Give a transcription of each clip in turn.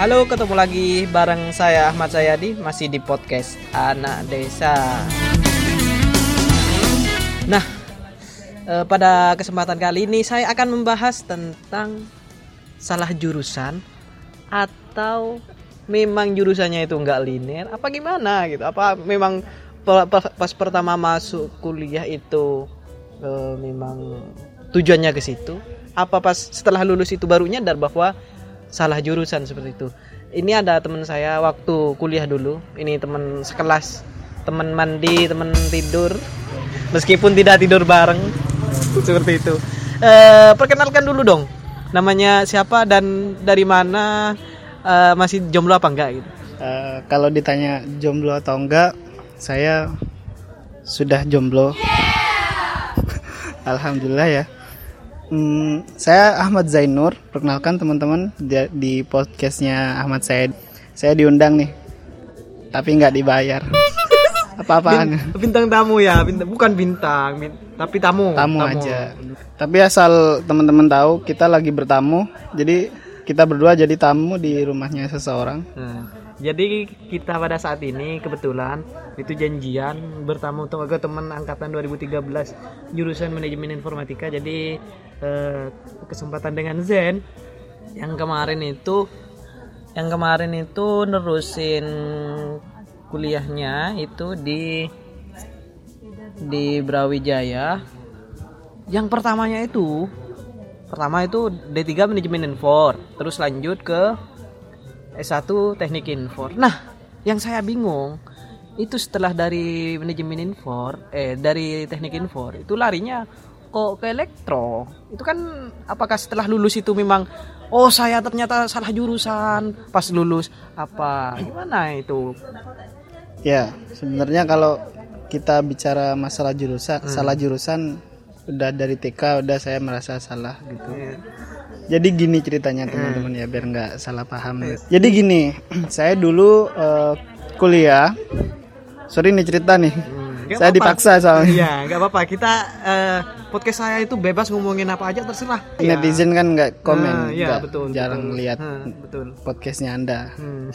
Halo, ketemu lagi bareng saya Ahmad Sayadi masih di podcast Anak Desa. Nah, eh, pada kesempatan kali ini saya akan membahas tentang salah jurusan atau memang jurusannya itu enggak linear apa gimana gitu. Apa memang pa- pa- pas pertama masuk kuliah itu eh, memang tujuannya ke situ? Apa pas setelah lulus itu baru nyadar bahwa salah jurusan seperti itu. Ini ada teman saya waktu kuliah dulu. Ini teman sekelas, teman mandi, teman tidur. Meskipun tidak tidur bareng, seperti itu. Eh, perkenalkan dulu dong, namanya siapa dan dari mana? Eh, masih jomblo apa enggak gitu? Eh, kalau ditanya jomblo atau enggak, saya sudah jomblo. Alhamdulillah ya. Hmm, saya Ahmad Zainur. Perkenalkan teman-teman di, di podcastnya Ahmad Said. Saya diundang nih, tapi nggak dibayar. Apa-apaan? Bintang tamu ya, bintang, bukan bintang, bin- tapi tamu. Tamu aja. Tapi asal teman-teman tahu, kita lagi bertamu. Jadi kita berdua jadi tamu di rumahnya seseorang. Nah, jadi kita pada saat ini kebetulan itu janjian bertamu untuk ke teman angkatan 2013 jurusan manajemen informatika. Jadi eh, kesempatan dengan Zen yang kemarin itu yang kemarin itu nerusin kuliahnya itu di di Brawijaya. Yang pertamanya itu pertama itu D3 manajemen info, terus lanjut ke S1 teknik info. Nah, yang saya bingung itu setelah dari manajemen info, eh dari teknik info itu larinya kok ke elektro. Itu kan apakah setelah lulus itu memang oh saya ternyata salah jurusan pas lulus apa gimana itu? Ya, sebenarnya kalau kita bicara masalah jurusan, salah jurusan udah dari TK udah saya merasa salah gitu. Jadi gini ceritanya teman-teman ya biar nggak salah paham. Jadi gini, saya dulu eh, kuliah. Sorry nih cerita nih. Nggak saya apa-apa. dipaksa soalnya. Iya, nggak apa-apa. Kita eh, podcast saya itu bebas ngomongin apa aja terserah. Ya. Netizen kan nggak komen, Nah, iya, nggak betul, jarang betul. lihat Hah, betul. podcastnya anda. Hmm.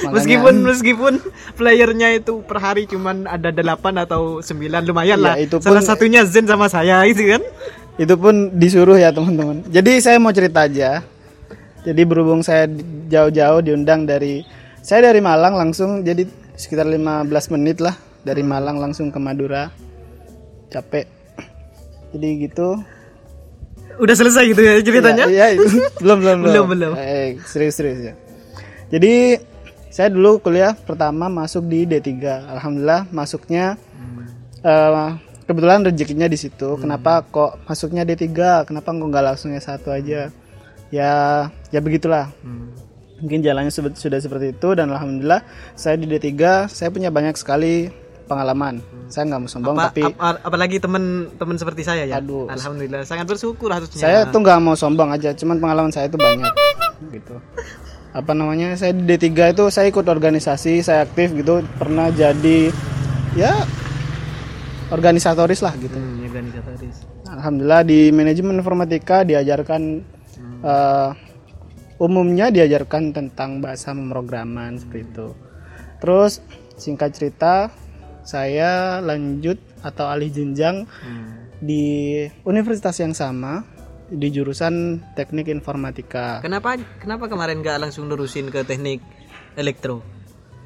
Makanya- meskipun meskipun playernya itu per hari cuman ada 8 atau 9 lumayan Ya, lah. itu Salah pun- satunya Zen sama saya itu kan. Itu pun disuruh ya teman-teman. Jadi saya mau cerita aja. Jadi berhubung saya jauh-jauh diundang dari saya dari Malang langsung jadi sekitar 15 menit lah dari Malang langsung ke Madura. Capek. Jadi gitu. Udah selesai gitu ya ceritanya? Ya, ya, belum belum Belum, belum. Eh, serius serius ya. Jadi saya dulu kuliah pertama masuk di D3. Alhamdulillah masuknya eh, kebetulan rezekinya di situ. Kenapa kok masuknya D3? Kenapa kok nggak langsung S1 aja? Ya ya begitulah. Mungkin jalannya sudah seperti itu dan alhamdulillah saya di D3 saya punya banyak sekali pengalaman. Saya nggak mau sombong Apa, tapi ap- apalagi teman-teman seperti saya ya. Aduh. Alhamdulillah sangat bersyukur harusnya. saya tuh nggak mau sombong aja cuman pengalaman saya itu banyak gitu apa namanya saya di D3 itu saya ikut organisasi saya aktif gitu pernah jadi ya organisatoris lah gitu Hmm, organisatoris. alhamdulillah di manajemen informatika diajarkan eh, umumnya diajarkan tentang bahasa pemrograman seperti itu terus singkat cerita saya lanjut atau alih jenjang Hmm. di universitas yang sama di jurusan teknik informatika. Kenapa kenapa kemarin nggak langsung nerusin ke teknik elektro?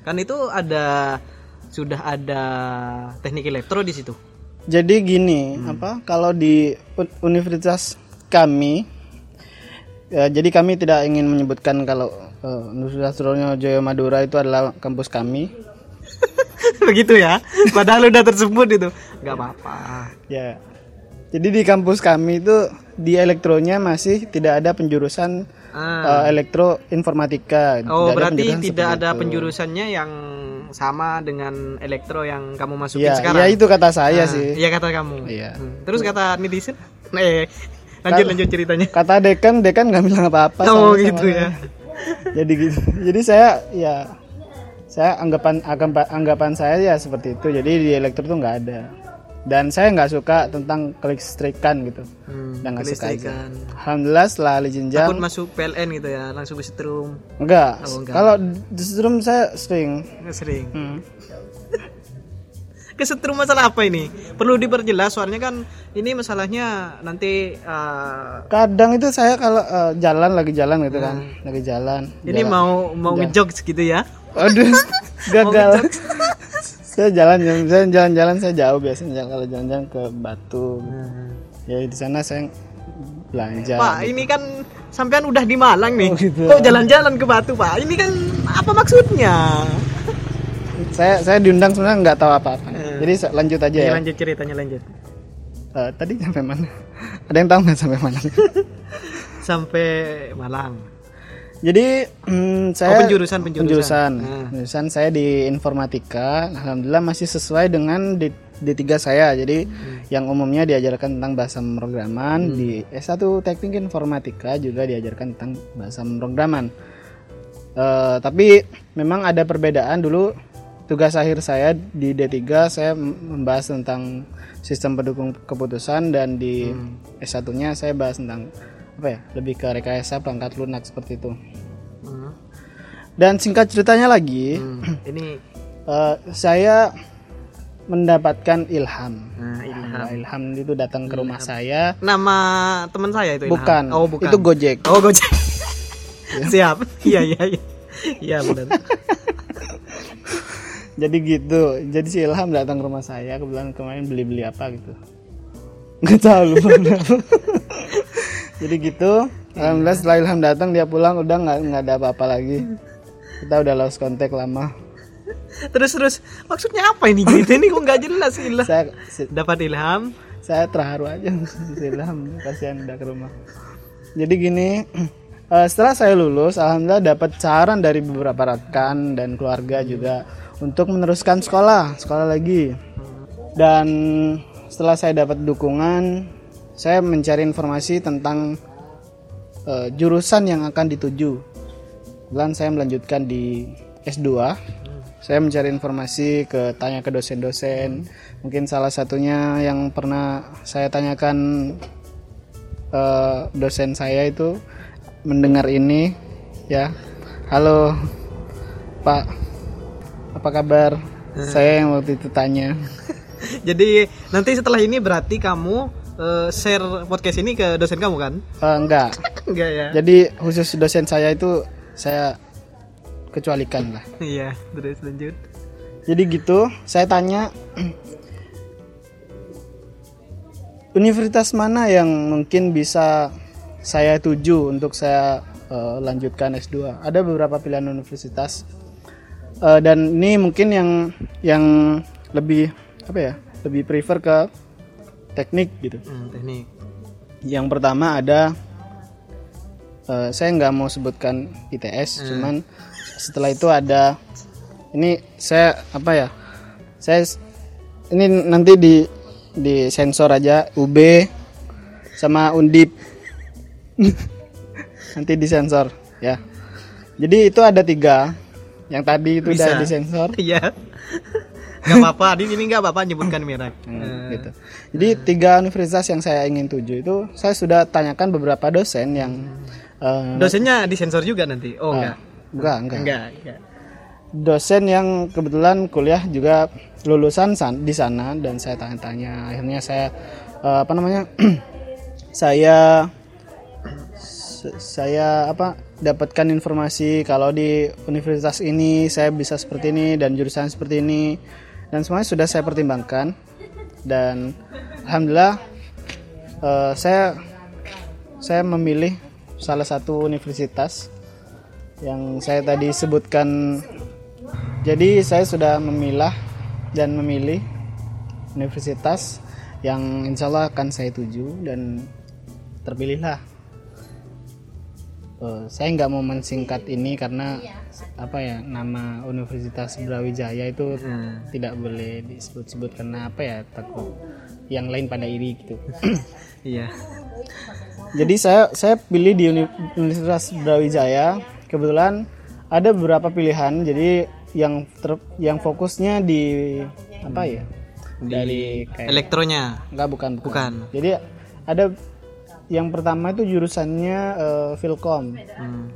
Kan itu ada sudah ada teknik elektro di situ. Jadi gini, apa kalau di un- universitas kami ya, jadi kami tidak ingin menyebutkan kalau eh, Universitas Trunojoyo Madura itu adalah kampus kami. Begitu ya. Padahal udah tersebut itu. nggak apa-apa. Ya. Jadi di kampus kami itu di elektronya masih tidak ada penjurusan Ah. eh, elektro informatika. Oh, Tidak ada berarti penjurusan tidak ada itu. penjurusannya yang sama dengan elektro yang kamu masukin Ya, sekarang. ya itu kata saya Ah, sih. Iya kata kamu. Iya. Hmm. Terus kata netizen? Eh, lanjut lanjut ceritanya. kata dekan dekan nggak bilang apa-apa Oh, sama- sama gitu ya. jadi gitu jadi saya ya saya anggapan anggapan anggapan saya ya seperti itu jadi di elektro tuh nggak ada dan saya nggak suka tentang kelistrikan gitu Hmm, dan nggak suka aja kelistrikan. alhamdulillah setelah ahli jenjang masuk PLN gitu ya, langsung kesetrum. enggak Oh, enggak. kalau di setrum saya sering Nggak sering. Hmm. Kesetrum masalah apa ini? Perlu diperjelas soalnya kan ini masalahnya nanti eh, kadang itu saya kalau eh, jalan lagi jalan gitu kan lagi jalan Hmm. ini jalan. mau mau ngejokes gitu ya. Aduh gagal saya jalan saya jalan-jalan saya jauh biasanya kalau jalan-jalan ke Batu ya di sana saya belanja Pak, ini kan sampean udah di Malang nih. Oh, gitu. Kok jalan-jalan ke Batu, Pak? Ini kan apa maksudnya? saya saya diundang sebenarnya nggak tahu apa-apa Eh. jadi lanjut aja Ya, ya lanjut ceritanya lanjut. Eh, tadi sampai mana ada yang tahu nggak sampai mana Sampai Malang. Jadi mm, saya Oh, penjurusan, penjurusan. penjurusan Nah. Penjurusan saya di informatika alhamdulillah masih sesuai dengan D, D3 saya jadi Hmm. yang umumnya diajarkan tentang bahasa pemrograman di S1 Teknik Informatika juga diajarkan tentang bahasa pemrograman Eh, tapi memang ada perbedaan dulu tugas akhir saya di D3 saya membahas tentang sistem pendukung keputusan dan di Hmm. S1-nya saya bahas tentang apa ya lebih ke rekayasa perangkat lunak seperti itu Hmm. dan singkat ceritanya lagi Hmm, Ini eh, saya mendapatkan ilham nah, ilham. Nah, ilham itu datang ke rumah saya Nama teman saya itu Ilham. bukan, Oh, bukan. itu Gojek Oh, Gojek. Siap. Iya, iya, iya. Iya, benar. jadi gitu jadi si ilham datang ke rumah saya kebetulan kemarin beli beli apa gitu nggak tahu lupa. jadi gitu. Alhamdulillah setelah ilham datang dia pulang udah nggak nggak ada apa-apa lagi. Kita udah lost kontak lama. Terus terus. Maksudnya apa ini? Cerita ini kok nggak jelas Ilham. saya Dapat ilham. saya terharu aja. Ilham kasihan udah ke rumah. Jadi gini eh, setelah saya lulus alhamdulillah dapat saran dari beberapa rekan dan keluarga juga untuk meneruskan sekolah sekolah lagi. Dan setelah saya dapat dukungan saya mencari informasi tentang eh, jurusan yang akan dituju. Dan saya melanjutkan di S2 saya mencari informasi ke tanya ke dosen-dosen. Mungkin salah satunya yang pernah saya tanyakan eh, dosen saya itu mendengar ini ya. Halo Pak. Apa kabar? Saya yang waktu itu tanya. Jadi nanti setelah ini berarti kamu eh, share podcast ini ke dosen kamu kan? Eh, enggak Enggak ya? jadi khusus dosen saya itu saya kecualikan lah Iya, terus lanjut. Jadi gitu, saya tanya universitas mana yang mungkin bisa saya tuju untuk saya eh, lanjutkan S2. Ada beberapa pilihan universitas Eh, dan ini mungkin yang yang lebih apa ya? Lebih prefer ke teknik gitu. Hmm, teknik. Yang pertama ada eh, saya nggak mau sebutkan ITS, cuman setelah itu ada ini saya apa ya? Saya ini nanti di di sensor aja UB sama Undip. nanti disensor ya. Jadi itu ada tiga. Yang tadi itu udah Bisa. disensor. Iya. Gak apa-apa, di sini gak apa-apa nyebutkan merek. Hmm, gitu. Jadi tiga universitas yang saya ingin tuju itu saya sudah tanyakan beberapa dosen yang eh, Dosennya disensor juga nanti. Oh, enggak. enggak enggak Enggak, enggak. dosen yang kebetulan kuliah juga lulusan san- di sana dan saya tanya-tanya akhirnya saya eh, apa namanya saya saya apa dapatkan informasi kalau di universitas ini saya bisa seperti ini dan jurusan seperti ini dan semuanya sudah saya pertimbangkan dan alhamdulillah eh, saya saya memilih salah satu universitas yang saya tadi sebutkan jadi saya sudah memilah dan memilih universitas yang insya Allah akan saya tuju dan terpilihlah. Eh, saya nggak mau mensingkat ini karena apa ya nama Universitas Brawijaya itu Hmm. tidak boleh disebut-sebut karena apa ya takut yang lain pada iri gitu. Iya. Jadi saya saya pilih di Uni- Universitas Brawijaya. Kebetulan ada beberapa pilihan. Jadi yang ter- yang fokusnya di apa ya? dari kayak elektronya enggak bukan, bukan bukan jadi ada yang pertama itu jurusannya eh, Filkom. Hmm.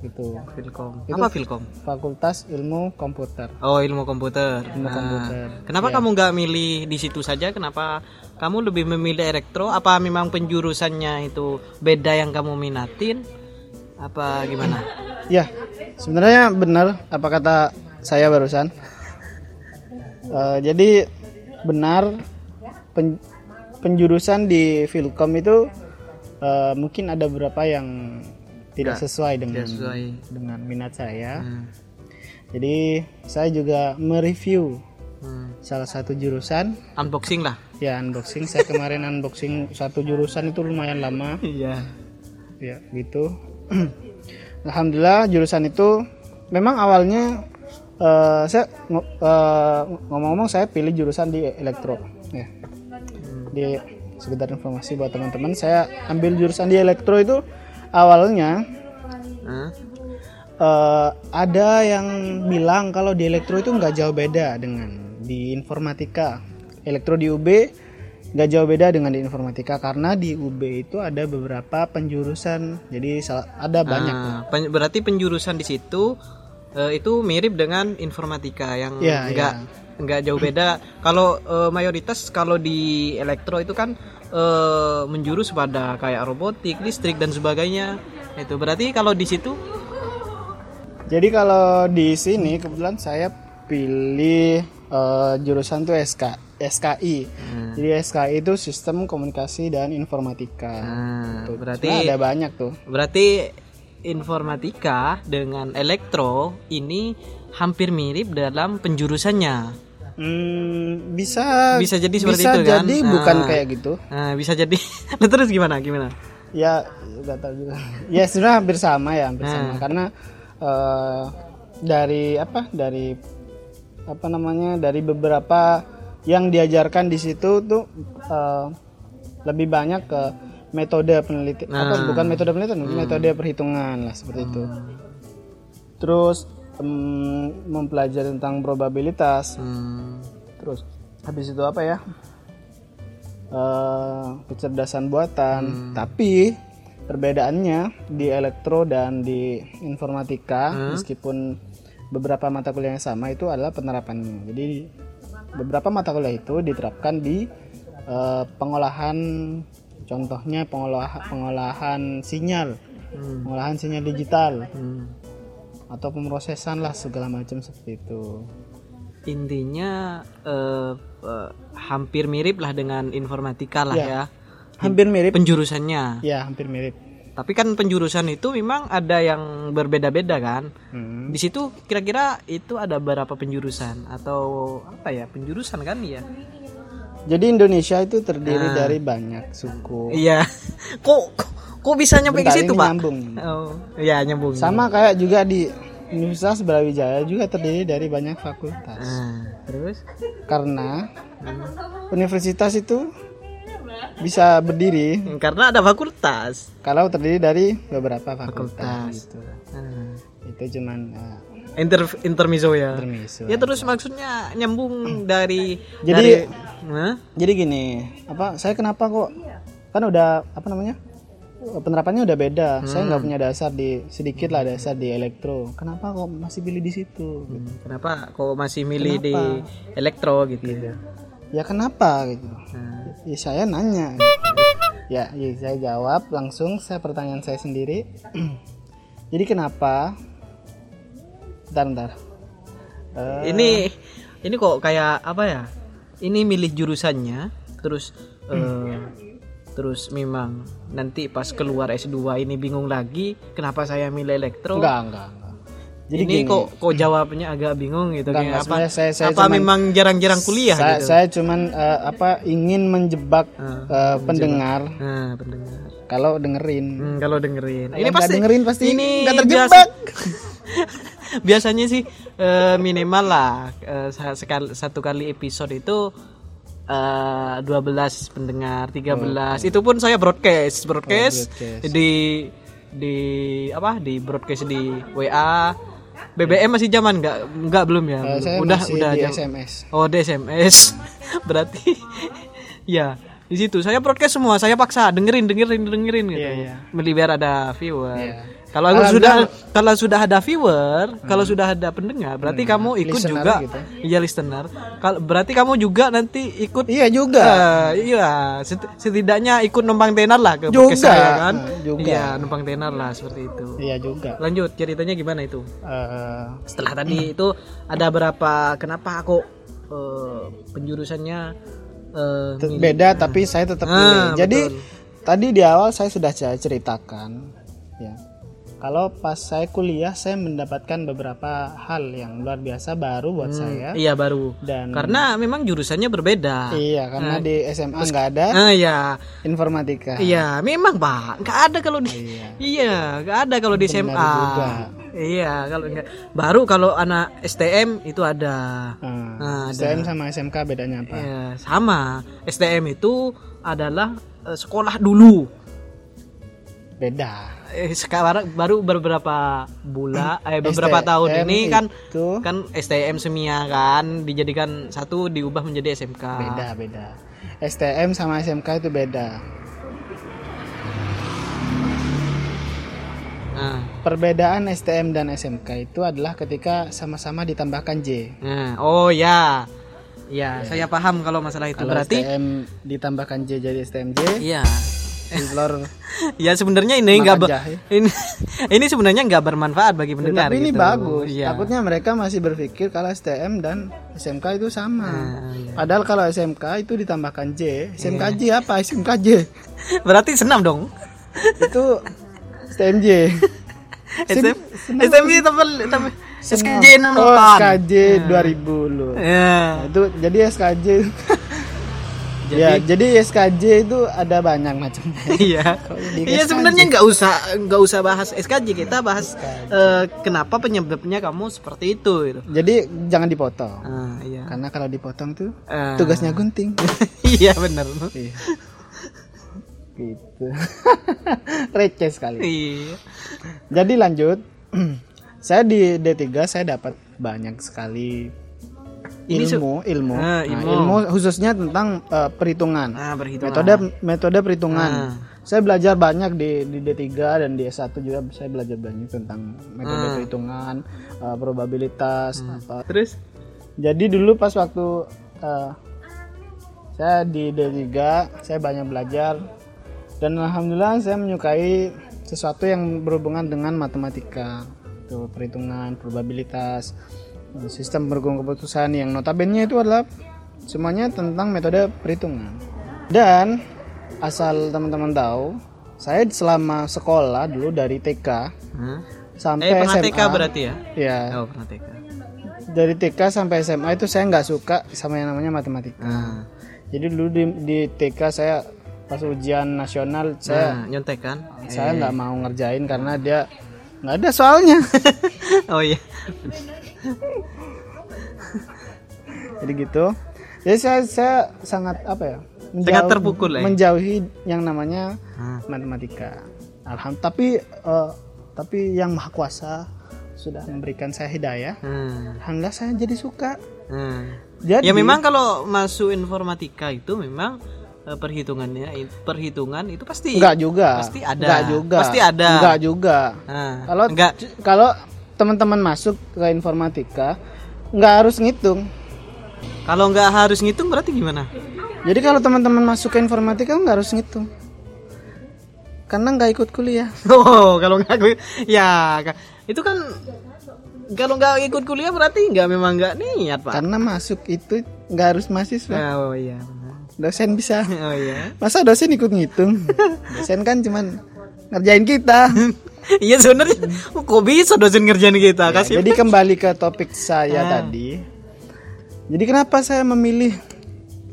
gitu. Filkom. Itu- apa Filkom? Fakultas Ilmu Komputer. Oh ilmu komputer. Ilmu Nah, komputer. kenapa kamu nggak milih di situ saja? Kenapa kamu lebih memilih elektro? Apa memang penjurusannya itu beda yang kamu minatin? Apa gimana? Ya sebenarnya benar apa kata saya barusan. Eh, jadi benar pen- penjurusan di Filkom itu eh, mungkin ada beberapa yang tidak sesuai dengan Tidak sesuai. dengan minat saya. Hmm. jadi saya juga mereview Hmm. salah satu jurusan. Unboxing lah. Ya unboxing. Saya kemarin unboxing satu jurusan itu lumayan lama. Iya. Ya gitu. Alhamdulillah jurusan itu memang awalnya eh, saya eh, ngomong-ngomong saya pilih jurusan di elektro. Ya di sekedar informasi buat teman-teman. Saya ambil jurusan di elektro itu awalnya Hah? eh, ada yang bilang kalau di elektro itu nggak jauh beda dengan di informatika. Elektro di UB nggak jauh beda dengan di informatika karena di UB itu ada beberapa penjurusan. Jadi ada banyak. Ah, pen- berarti penjurusan di situ eh, itu mirip dengan informatika yang Iya, enggak enggak jauh beda. Kalau eh, mayoritas kalau di elektro itu kan eh, menjurus pada kayak robotik, listrik dan sebagainya. Itu berarti kalau di situ jadi kalau di sini kebetulan saya pilih eh, jurusan tuh SK SKI Hmm. jadi SKI itu sistem komunikasi dan informatika nah, Tuh, berarti sebenarnya ada banyak tuh berarti informatika dengan elektro ini hampir mirip dalam penjurusannya. Hmm, bisa Bisa jadi seperti bisa itu kan? jadi bukan Ah. kayak gitu Nah, bisa jadi. Nah, terus gimana? Gimana? ya nggak tahu juga ya sebenarnya hampir sama ya hampir Ah. sama karena eh, dari apa dari apa namanya dari beberapa yang diajarkan di situ tuh eh, lebih banyak ke metode penelitian apa Nah. bukan metode penelitian metode perhitungan lah seperti itu terus em, mempelajari tentang probabilitas. Hmm. terus habis itu apa ya? Eh, kecerdasan buatan. Tapi perbedaannya di elektro dan di informatika meskipun beberapa mata kuliah yang sama itu adalah penerapannya. Jadi beberapa mata kuliah itu diterapkan di eh, pengolahan contohnya pengolahan pengolahan sinyal. Hmm. pengolahan sinyal digital. Hmm. Atau pemrosesan lah segala macam seperti itu. Intinya eh, eh, hampir mirip lah dengan informatika lah Ya. ya. Hampir mirip. Penjurusannya. Ya hampir mirip. Tapi kan penjurusan itu memang ada yang berbeda-beda kan. Hmm. di situ kira-kira itu ada berapa penjurusan? Atau apa ya penjurusan kan ya? Jadi Indonesia itu terdiri dari banyak suku. iya. Kok kok, kok bisa nyampe ke situ pak nyambung. oh iya nyambung Sama kayak juga di Universitas Brawijaya juga terdiri dari banyak fakultas. Nah, terus Karena universitas itu bisa berdiri karena ada fakultas kalau terdiri dari beberapa fakultas. fakultas Gitu. Nah, Itu cuman uh, inter intermiso ya intermezzo. ya terus maksudnya nyambung dari Jadi- dari? Jadi gini, apa saya kenapa kok kan udah apa namanya? Penerapannya udah beda. Saya nggak punya dasar di sedikit lah dasar di elektro. Kenapa kok masih pilih di situ? Hmm, kenapa kok masih milih di elektro gitu Ya kenapa gitu? Nah, Ya saya nanya. ya, ya saya jawab langsung saya pertanyaan saya sendiri. Jadi kenapa? Bentar, bentar. Eh, ini ini kok kayak apa ya ini milih jurusannya terus eh, terus memang nanti pas keluar S2 ini bingung lagi kenapa saya milih elektro? Enggak, enggak, enggak. Jadi ini gini, kok kok jawabnya agak bingung gitu Enggak, kayak enggak, apa saya- saya apa cuman- memang jarang-jarang kuliah saya, gitu? saya cuman eh, apa ingin menjebak eh, pendengar. Nah pendengar. Kalau dengerin. Hmm, kalau dengerin. Kalau nggak dengerin pasti nggak terjebak. biasa- biasanya sih eh, minimal lah sekali satu kali episode itu eh 12 pendengar 13 itu pun saya broadcast broadcast, broadcast. di di apa? Di broadcast di WA BBM masih zaman nggak nggak belum ya? Saya udah masih udah di jam- SMS. oh di SMS berarti ya di situ. Saya broadcast semua saya paksa. Dengerin dengerin dengerin gitu. Iya, iya. Beli biar ada viewer. Iya. Kalau Alhamdulillah. sudah kalau sudah ada viewer kalau sudah ada pendengar berarti kamu ikut Listener juga gitu. iya listener kalau berarti kamu juga nanti ikut Iya juga. Eh, iya, set- setidaknya ikut numpang tenar lah ke Juga. saya kan. Nah, juga. Iya, numpang tenar lah seperti itu. Iya juga. Lanjut ceritanya gimana itu? Eh, Setelah tadi itu ada berapa kenapa aku eh, penjurusannya eh, milih- beda tapi saya tetap Ah, pilih. Jadi betul. tadi di awal saya sudah saya ceritakan ya. Kalau pas saya kuliah saya mendapatkan beberapa hal yang luar biasa baru buat saya Iya baru. dan Karena memang jurusannya berbeda. iya karena di SMA nggak ada Ah iya. informatika. Iya, memang Pak. Nggak ada kalau di Iya. Iya, nggak ada kalau di SMA. juga. Iya, kalau nggak baru kalau anak STM itu ada. Nah, Nah, ada. STM sama SMK bedanya apa? Iya, sama. STM itu adalah eh, sekolah dulu. Beda. Eh, sekarang baru beberapa bulan eh beberapa STM tahun ini kan itu kan STM semia kan dijadikan satu diubah menjadi SMK. beda beda. STM sama SMK itu beda. Nah, Perbedaan STM dan SMK itu adalah ketika sama-sama ditambahkan J. nah, oh ya. Ya, saya paham kalau masalah itu Kalau berarti STM ditambahkan J jadi STMJ, iya. Silver. Ya sebenarnya ini enggak ini ini sebenarnya enggak bermanfaat bagi pendengar Tapi ini gitu. bagus. Iya. Takutnya mereka masih berpikir kalau STM dan SMK itu sama. Nah, iya. Padahal kalau SMK itu ditambahkan J, SMK J Iya. apa? SMK J. Berarti senam dong. itu STMJ. SM SMI tapi tapi SKJ Oh, 68. SKJ 2000 lu. Ya. Nah, itu jadi SKJ. ya, jadi SKJ itu ada banyak macamnya. Iya. Iya SKJ. sebenarnya nggak usah nggak usah bahas SKJ kita bahas eh, kenapa penyebabnya kamu seperti itu gitu. Jadi jangan dipotong. Ah, iya. Karena kalau dipotong tuh Ah. tugasnya gunting. iya benar. Iya. gitu. Receh sekali. Iya. Jadi lanjut. saya di D3 saya dapat banyak sekali ilmu, ilmu. Ah, Nah, ilmu. ilmu khususnya tentang eh, perhitungan. Nah, berhitungan. Metode metode perhitungan. Ah. Saya belajar banyak di di D3 dan di S1 juga saya belajar banyak tentang metode Ah. perhitungan, eh, probabilitas Hmm. apa. Terus Jadi dulu pas waktu eh, saya di D3 saya banyak belajar dan alhamdulillah saya menyukai sesuatu yang berhubungan dengan matematika, itu perhitungan, probabilitas, sistem berhukum keputusan yang notabene itu adalah semuanya tentang metode perhitungan. Dan asal teman-teman tahu, saya selama sekolah dulu dari TK Hah? sampai Eh pernah SMA. TK berarti ya? Ya, Oh, pernah TK. dari TK sampai SMA itu saya nggak suka sama yang namanya matematika. Nah, Jadi dulu di, di TK saya pas ujian nasional saya nah, nyontek kan? saya nggak mau ngerjain karena dia nggak ada soalnya. oh iya. Jadi gitu. Jadi saya saya sangat apa ya? Sangat terpukul, ya? Menjauhi yang namanya Ah. matematika. Alhamdulillah. Tapi eh, tapi yang maha kuasa sudah memberikan saya hidayah. Hmm. Alhamdulillah saya jadi suka. Hmm. Jadi Ya memang kalau masuk informatika itu memang eh, perhitungannya perhitungan itu pasti Enggak juga. Pasti ada. Enggak juga. Pasti ada. Enggak juga. Nah, Kalau enggak kalau teman-teman masuk ke informatika nggak harus ngitung. kalau enggak harus ngitung berarti gimana? Jadi kalau teman-teman masuk ke informatika nggak harus ngitung. Karena nggak ikut kuliah. Oh, kalau enggak gue ya itu kan kalau enggak ikut kuliah berarti enggak memang enggak niat, Pak. Karena masuk itu nggak harus mahasiswa. Oh iya. Dosen bisa. Oh iya. Masa dosen ikut ngitung? Dosen kan cuman ngerjain kita. Iya sebenarnya oh, kok bisa dosen ngerjain kita kasih Jadi kembali ke topik saya Ah. tadi. Jadi kenapa saya memilih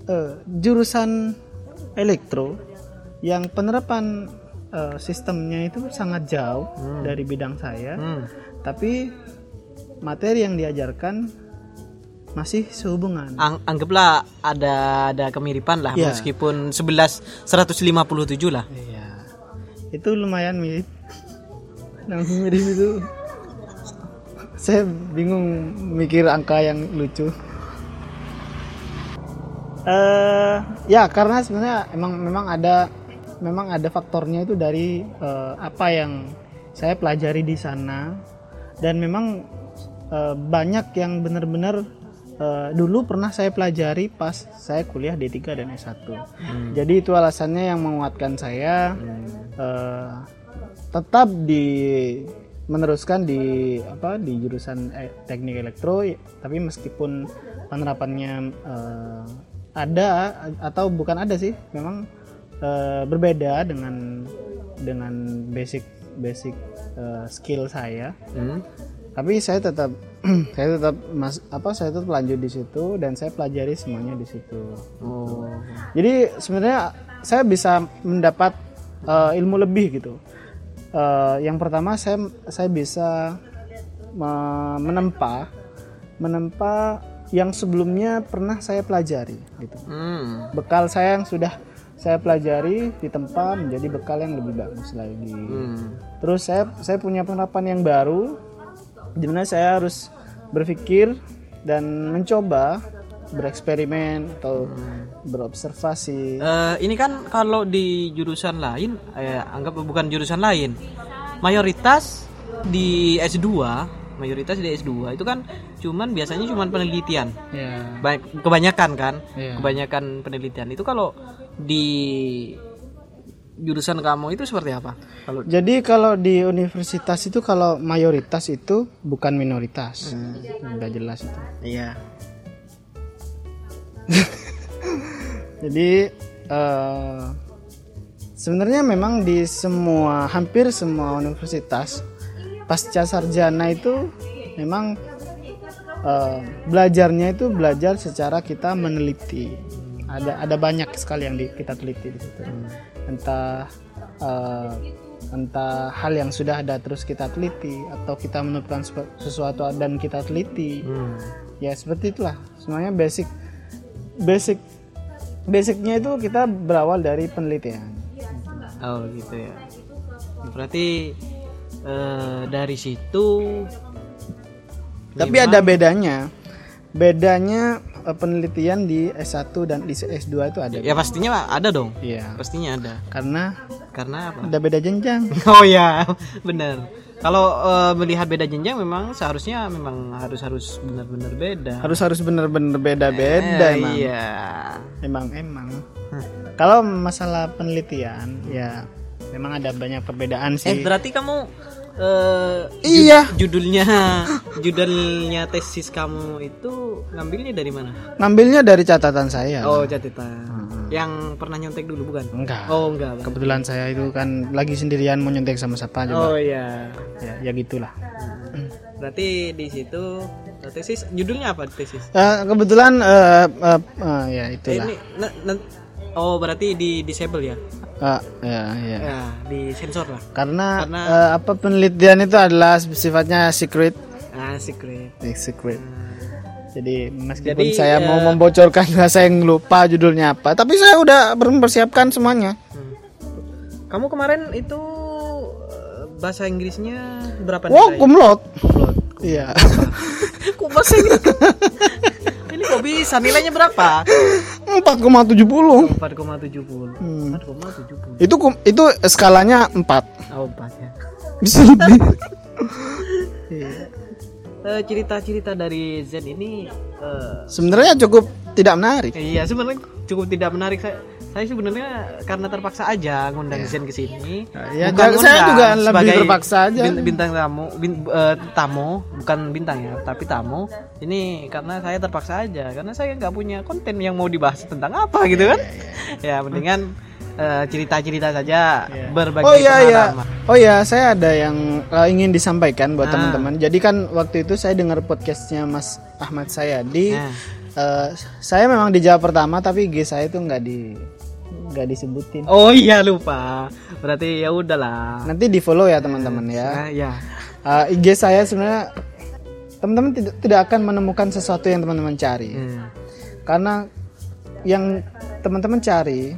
eh, jurusan elektro yang penerapan eh, sistemnya itu sangat jauh dari bidang saya, Hmm. tapi materi yang diajarkan masih sehubungan. Ang- anggaplah ada ada kemiripan lah Iya. meskipun 11 157 lah. Iya, itu lumayan mirip. Yang mirip itu, saya bingung mikir angka yang lucu. eh ya karena sebenarnya emang memang ada memang ada faktornya itu dari eh, apa yang saya pelajari di sana. Dan memang eh, banyak yang benar-benar eh, dulu pernah saya pelajari pas saya kuliah D3 dan S1. Jadi itu alasannya yang menguatkan saya. Eh, tetap di meneruskan di apa di jurusan eh, teknik elektro tapi meskipun penerapannya eh, ada atau bukan ada sih memang eh, berbeda dengan dengan basic basic eh, skill saya Hmm. tapi saya tetap saya tetap mas apa saya tetap lanjut di situ dan saya pelajari semuanya di situ Oh. jadi sebenarnya saya bisa mendapat eh, ilmu lebih gitu. Eh, yang pertama saya saya bisa me- menempa menempa yang sebelumnya pernah saya pelajari gitu. Hmm. Bekal saya yang sudah saya pelajari ditempa menjadi bekal yang lebih bagus lagi. Hmm. Terus saya saya punya penerapan yang baru di mana saya harus berpikir dan mencoba bereksperimen atau berobservasi. Eh, ini kan kalau di jurusan lain, eh, anggap bukan jurusan lain, mayoritas di S2, mayoritas di S2 itu kan cuman biasanya cuman penelitian. Baik, kebanyakan kan, Iya. kebanyakan penelitian itu kalau di jurusan kamu itu seperti apa? Kalau Jadi kalau di universitas itu kalau mayoritas itu bukan minoritas. Udah jelas itu. iya, Jadi eh, sebenarnya memang di semua hampir semua universitas pasca sarjana itu memang eh, belajarnya itu belajar secara kita meneliti. Ada ada banyak sekali yang di- kita teliti di situ. Entah eh, entah hal yang sudah ada terus kita teliti atau kita menemukan sesu- sesuatu dan kita teliti Hmm. ya seperti itulah semuanya basic basic basicnya itu kita berawal dari penelitian Oh gitu ya. Berarti eh, dari situ tapi ada bedanya bedanya eh, penelitian di S1 dan di S2 itu ada ya pastinya ada dong. iya Pastinya ada. karena Karena apa? ada beda jenjang Oh ya, benar. Kalau eh, melihat beda jenjang memang seharusnya memang harus harus benar-benar beda. harus harus bener-bener beda-beda Eh, emang Iya. emang emang kalau masalah penelitian ya memang ada banyak perbedaan Eh sih berarti kamu eh, iya judulnya judulnya tesis kamu itu ngambilnya dari mana? ngambilnya dari catatan saya Oh catatan. Yang pernah nyontek dulu bukan? enggak Oh enggak. Bang. kebetulan saya itu kan lagi sendirian mau nyontek sama siapa coba Oh iya. ya, ya gitulah Berarti di situ eh, tesis judulnya apa tesis? Eh, kebetulan eh, eh, eh, ya Eh, itulah ini na- na- oh berarti di disable ya? Ah, ya ya Ya di sensor lah. karena, Karena- eh, apa penelitian itu adalah sifatnya secret Ah secret. Eh, secret jadi meskipun Jadi, saya eh, mau membocorkan saya yang lupa judulnya apa tapi saya udah mempersiapkan semuanya Hmm. Kamu kemarin itu eh, bahasa Inggrisnya berapa wow nilai? kumlot iya Kok bahasa Inggris? Ini kok bisa nilainya berapa? 4,70 4,70. Hmm. 4,70. itu kum- itu skalanya 4 Oh, empat ya. bisa lebih Eh, cerita-cerita dari Zen ini eh, sebenarnya cukup tidak menarik iya sebenarnya cukup tidak menarik saya saya sebenarnya karena terpaksa aja ngundang Zen ke sini. Ya, Bukan saya juga lebih terpaksa aja. bin- bintang tamu, bin- eh, tamu, bukan bintang ya, tapi tamu. Ini karena saya terpaksa aja, karena saya nggak punya konten yang mau dibahas tentang apa gitu kan. ya mendingan eh, cerita-cerita saja, berbagi Oh iya iya. pengalaman. Oh iya, saya ada yang uh, ingin disampaikan buat Ah. teman-teman. Jadi kan waktu itu saya dengar podcastnya Mas Ahmad Sayadi. Nah. Uh, saya memang dijawab pertama tapi IG saya itu nggak di nggak disebutin. Oh iya lupa. Berarti ya udahlah. Nanti di follow ya teman-teman ya. Nah, ya. Uh, IG saya sebenarnya teman-teman tidak tidak akan menemukan sesuatu yang teman-teman cari. Hmm. Karena yang teman-teman cari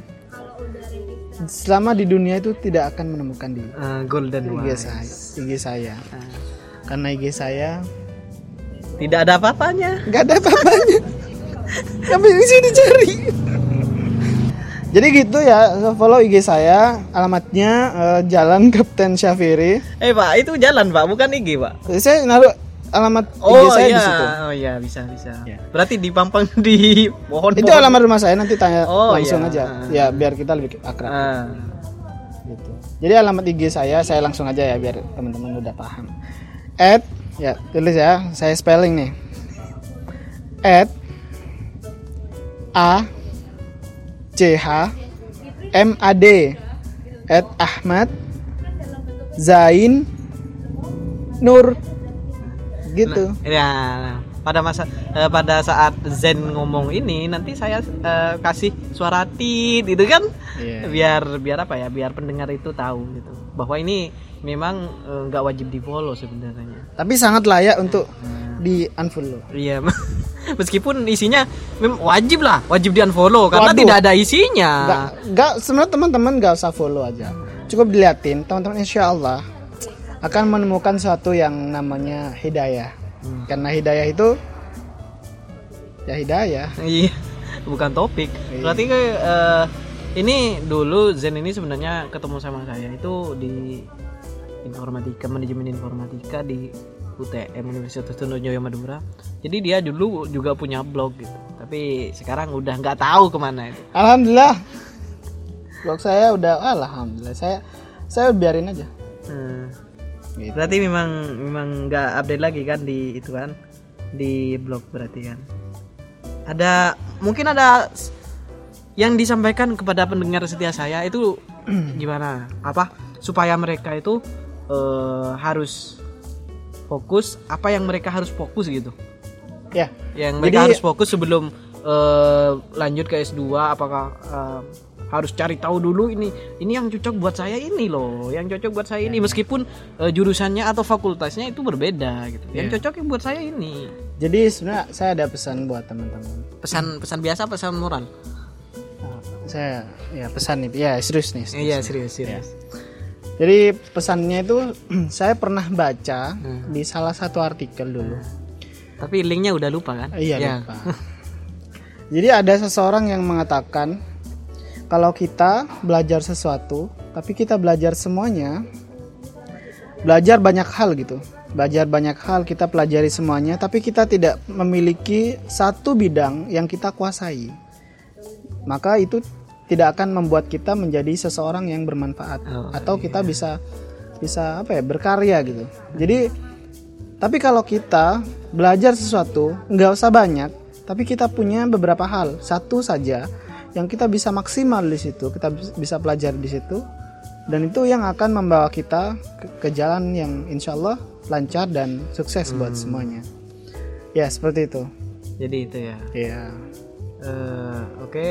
selama di dunia itu tidak akan menemukan di Eh, golden IG Wise. saya. IG saya. Ah. Karena IG saya Tidak ada apa-apanya. nggak ada apa-apanya. Tapi bisa dicari. Jadi gitu ya, follow IG saya, alamatnya eh, Jalan Kapten Syafiri. Eh pak, itu jalan pak, bukan IG pak. Saya naruh alamat IG Oh saya iya, di situ. oh iya bisa bisa. Ya. Berarti dipampang di pohon. Itu alamat rumah saya nanti tanya Oh, langsung iya. aja. Ya biar kita lebih akrab Ah. gitu. Jadi alamat IG saya saya langsung aja ya biar teman-teman udah paham. At ya tulis ya, saya spelling nih. At A C H M A D at Ahmad Zain Nur gitu. Ya, nah, pada masa eh, pada saat Zen ngomong ini nanti saya eh, kasih suara tit gitu kan. Iya. Biar biar apa ya? Biar pendengar itu tahu gitu. Bahwa ini memang eh, nggak wajib di-follow sebenarnya. Tapi sangat layak untuk di unfollow. Iya. Meskipun isinya wajib lah, wajib di-unfollow karena Waduh. tidak ada isinya. Enggak, enggak sebenarnya teman-teman nggak usah follow aja. Cukup diliatin, teman-teman insya Allah akan menemukan sesuatu yang namanya hidayah. Hmm. Karena hidayah itu ya hidayah. Iya, bukan topik. Iya. Berarti eh, ini dulu Zen ini sebenarnya ketemu sama saya itu di informatika, manajemen informatika di UTM Universitas Trunojoyo Madura. Jadi dia dulu juga punya blog gitu. Tapi sekarang udah nggak tahu ke mana itu. Alhamdulillah. Blog saya udah alhamdulillah. Saya saya biarin aja. Hmm. Gitu. Berarti memang memang nggak update lagi kan di itu kan di blog berarti kan. Ada mungkin ada yang disampaikan kepada pendengar setia saya itu gimana? Apa supaya mereka itu eh, harus fokus apa yang mereka harus fokus gitu. Ya. Yang mereka Jadi- harus fokus sebelum eh, lanjut ke S2 apakah eh, harus cari tahu dulu ini ini yang cocok buat saya ini loh yang cocok buat saya ini meskipun eh, jurusannya atau fakultasnya itu berbeda gitu yang Iya. cocok yang buat saya ini Jadi sebenarnya saya ada pesan buat teman-teman. pesan pesan biasa pesan moral Nah, saya ya pesan nih, ya serius nih. serius. iya serius serius Jadi pesannya itu saya pernah baca Hmm. di salah satu artikel dulu. tapi linknya udah lupa kan Iya Ya. lupa. Jadi ada seseorang yang mengatakan kalau kita belajar sesuatu, tapi kita belajar semuanya, belajar banyak hal gitu. Belajar banyak hal kita pelajari semuanya, tapi kita tidak memiliki satu bidang yang kita kuasai. Maka itu tidak akan membuat kita menjadi seseorang yang bermanfaat Oh, atau kita bisa bisa apa ya berkarya gitu. Jadi tapi kalau kita belajar sesuatu, nggak usah banyak, tapi kita punya beberapa hal, satu saja yang kita bisa maksimal di situ, kita bis- bisa pelajari di situ, dan itu yang akan membawa kita ke, ke jalan yang insya Allah lancar dan sukses buat semuanya. Ya seperti itu. jadi itu ya Ya. Eh, oke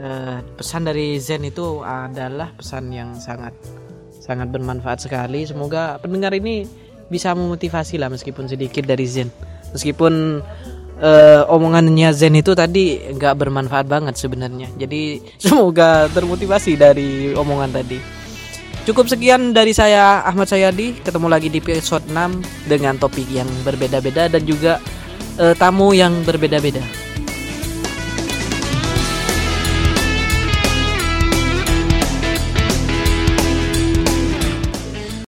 Eh, pesan dari Zen itu adalah pesan yang sangat sangat bermanfaat sekali semoga pendengar ini bisa memotivasi lah meskipun sedikit dari Zen meskipun eh, omongannya Zen itu tadi nggak bermanfaat banget sebenarnya jadi semoga termotivasi dari omongan tadi Cukup sekian dari saya Ahmad Sayadi. Ketemu lagi di episode 6 dengan topik yang berbeda-beda dan juga eh, tamu yang berbeda-beda.